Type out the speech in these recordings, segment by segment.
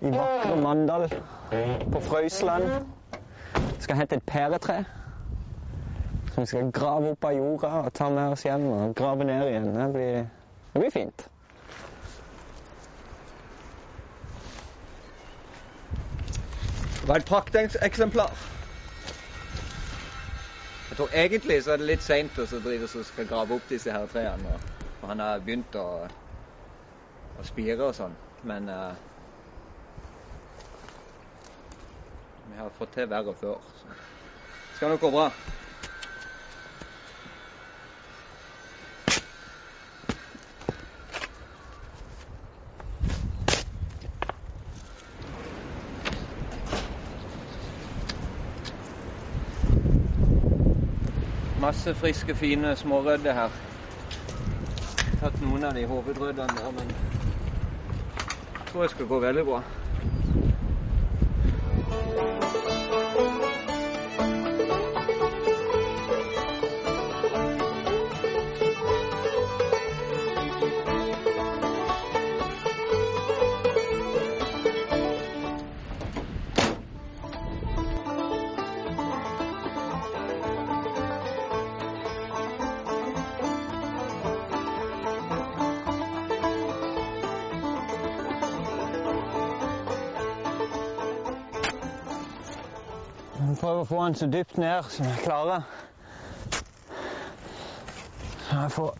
i vakre Mandal på Frøysland. Vi skal hente et pæretre. Som vi skal grave opp av jorda og ta med oss hjem og grave ned igjen. Det blir, det blir fint. Det var et prakteksemplar. Jeg tror egentlig så er det litt seint å skal grave opp disse her trærne. Han har begynt å, å spire og sånn. Men eh, vi har fått til verre før. Så skal nok gå bra. Masse friske, fine smårødder her. Tatt noen av de hovedrøddene der, men jeg tror jeg skal gå veldig bra. Prøver å få den så dypt ned som jeg klarer. Så jeg får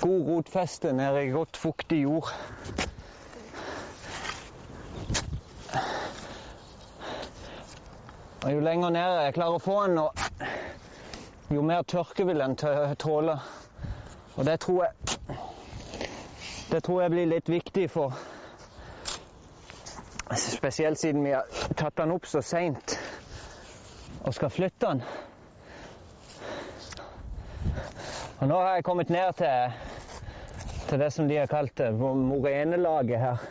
god rotfeste nede i godt fuktig jord. Og jo lenger ned jeg klarer å få den, jo mer tørke vil den tåle. Og det tror jeg Det tror jeg blir litt viktig for Spesielt siden vi har tatt den opp så seint og skal flytte den. Og nå har jeg kommet ned til, til det som de har kalt morenelaget her.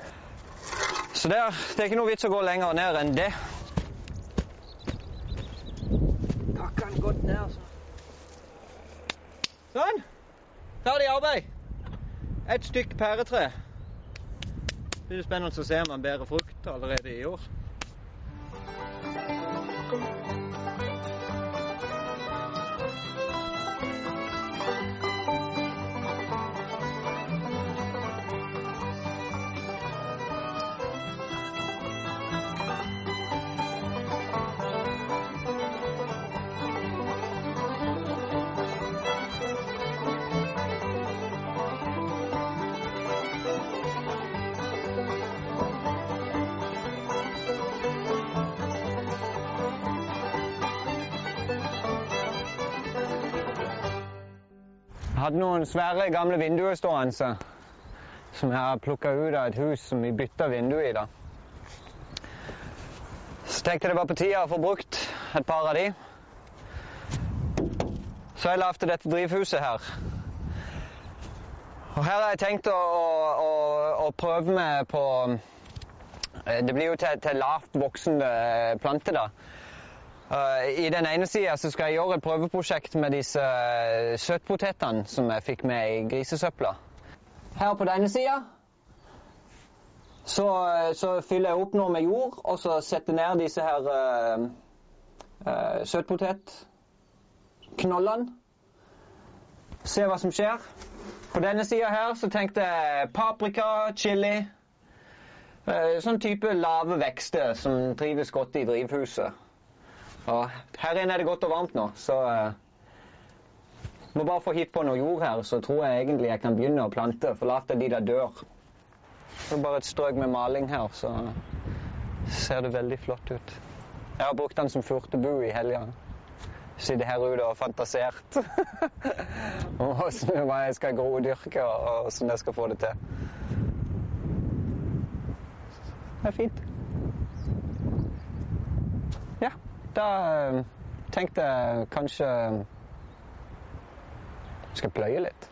Så det er, det er ikke noe vits å gå lenger ned enn det. Pakke den godt ned. altså. Sånn. Ferdig arbeid. Et stykk pæretre. Det blir spennende å se om han bærer frukt allerede i år. Hadde noen svære gamle vinduer stående som jeg har plukka ut av et hus som vi bytta vindu i. da. Så tenkte jeg det var på tide å få brukt et par av de. Så jeg lagde dette drivhuset her. Og her har jeg tenkt å, å, å, prøve meg på eh, Det blir jo til, til lavt voksende planter, da. Uh, I den ene sida skal jeg gjøre et prøveprosjekt med disse uh, søtpotetene som jeg fikk med i grisesøpla. Her på denne sida så, så, fyller jeg opp noe med jord, og så setter ned disse her uh, uh, søtpotetknollene. Se hva som skjer. På denne sida her så tenkte jeg paprika, chili. Uh, sånn type lave vekster som trives godt i drivhuset. Og her inne er det godt og varmt nå, så uh, må bare få hit på noe jord her, så tror jeg egentlig jeg kan begynne å plante. Forlate de der dør. Så bare et strøk med maling her, så ser det veldig flott ut. Jeg har brukt den som furtebu i helga. Sitter her ute og fantasert om hvordan, jeg skal grodyrke og hvordan jeg skal få det til. Det er fint. Ja, da eh, tenkte jeg kanskje skal pløye litt.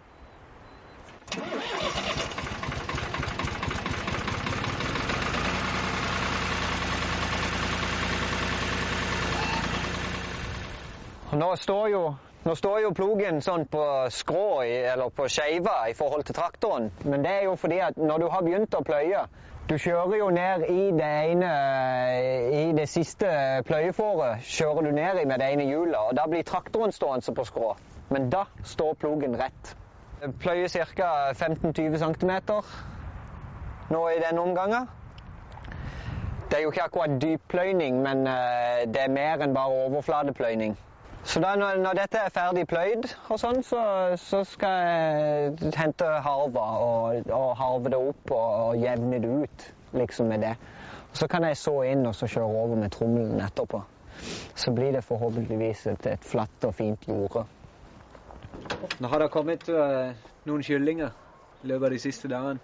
Nå står jo, nå står jo plogen sånn på skrå, eller på skeiva, i forhold til traktoren. Men det er jo fordi at når du har begynt å pløye Du kjører jo ned i det ene I det siste pløyefåret kjører du ned i med det ene hjulet, og da blir traktoren stående på skrå. Men da står plogen rett. Pløyer ca. 15-20 cm nå i denne omgangen. Det er jo ikke akkurat dyppløyning, men eh, det er mer enn bare overflatepløyning. Så da når, dette er ferdig pløyd, og sånn, så, så skal jeg hente harva og, og harve det opp og, og jevne det ut liksom med det. Og så kan jeg så inn og så kjøre over med trommelen etterpå. Så blir det forhåpentligvis et, et flatt og fint jorde. Nå har det kommet uh, noen kyllinger i løpet av de siste dagene.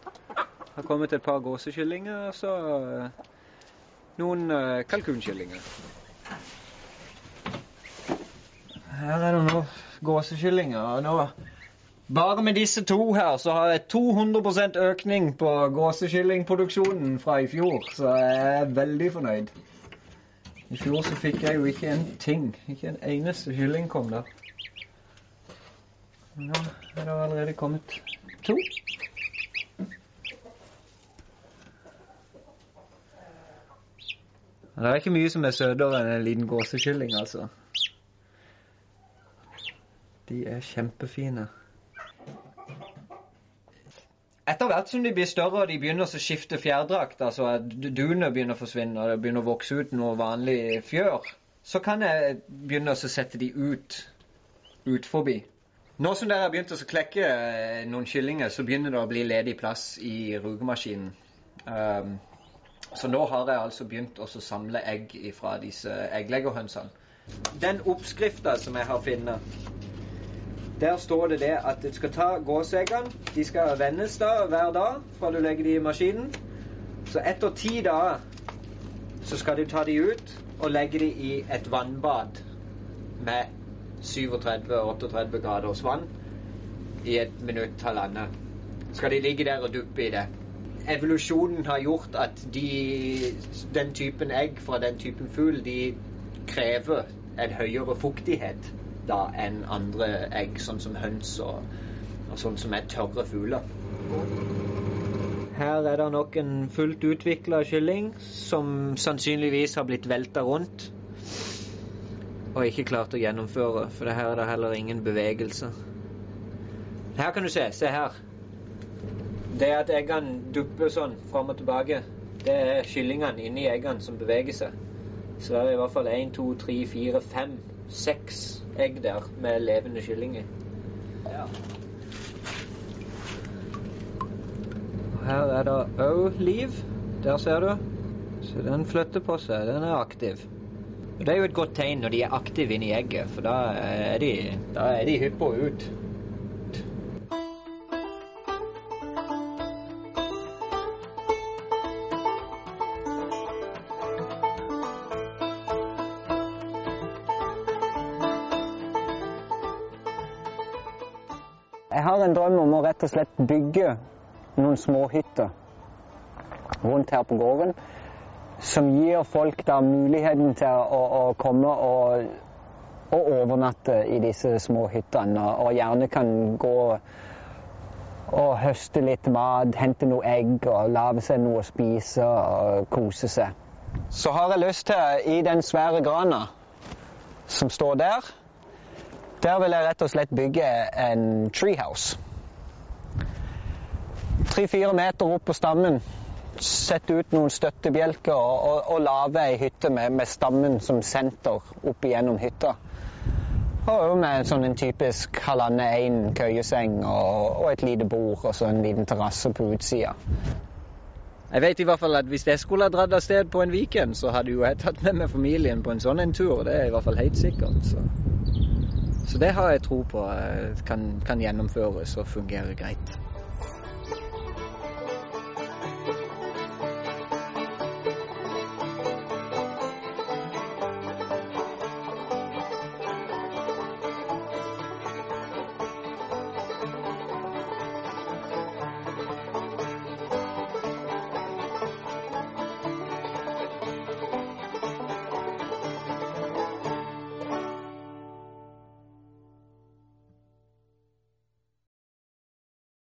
Det har kommet et par gåsekyllinger og så uh, noen uh, kalkunkyllinger. Her er det nå gåsekyllinger. og nå bare med disse to her så har jeg 200% økning på gåsekyllingproduksjonen fra i fjor, så jeg er veldig fornøyd. I fjor så fikk jeg jo ikke en ting. Ikke en eneste kylling kom der. Nå er det allerede kommet to. Det er ikke mye som er søtere enn en liten gåsekylling, altså. De er kjempefine. Etter hvert som de blir større og de begynner å skifte fjærdrakt, altså at duene begynner å forsvinne og det begynner å vokse ut noe vanlig fjør, så kan jeg begynne å sette de ut, ut forbi. Nå som dere har begynt å klekke eh, noen kyllinger, så begynner det å bli ledig plass i rugemaskinen. Um, så nå har jeg altså begynt å samle egg fra disse eggleggerhønsene. Den oppskrifta som jeg har funnet, der står det det at du skal ta gåseggene. De skal vendes da hver dag fra du legger de i maskinen. Så etter ti dager så skal du ta de ut og legge de i et vannbad med 37-38 graders vann i et minutt, halvannet. Skal de ligge der og duppe i det. Evolusjonen har gjort at de, den typen egg fra den typen fugl, de krever en høyere fuktighet da enn andre egg, sånn som høns og, og sånn som er tørre fugler. Her er det nok en fullt utvikla kylling som sannsynligvis har blitt velta rundt og ikke klart å gjennomføre, for her er det heller ingen bevegelse. Her kan du se. Se her. Det at eggene dupper sånn fram og tilbake, det er kyllingene inni eggene som beveger seg. Så det er i hvert fall én, to, tre, fire, fem, seks egg der med levende kyllinger. Ja. Her er det òg liv. Der ser du. Så den flytter på seg. Den er aktiv. Og Det er jo et godt tegn når de er aktive inni egget, for da er de, da er de hyppige ut. Jeg har en drøm om å rett og slett bygge noen småhytter rundt her på gården som gir folk da muligheten til å, å komme og, og, overnatte i disse små hyttene. Og gjerne kan gå og høste litt mat, hente noe egg og lage seg noe å spise og kose seg. Så har jeg lyst til, i den svære grana som står der, der vil jeg rett og slett bygge en treehouse. Tre-fire meter opp på stammen sette ut noen støttebjelker og, og, og lage ei hytte med, med, stammen som senter opp igjennom hytta. Og med sånn en typisk halvannen køyeseng og, og, et lite bord og så en liten terrasse på utsida. Jeg vet i hvert fall at hvis jeg skulle ha dratt av sted på en weekend, så hadde jo jeg tatt med meg familien på en sånn en tur. Det er i hvert fall helt sikkert. Så, så det har jeg tro på kan, kan gjennomføres og fungere greit.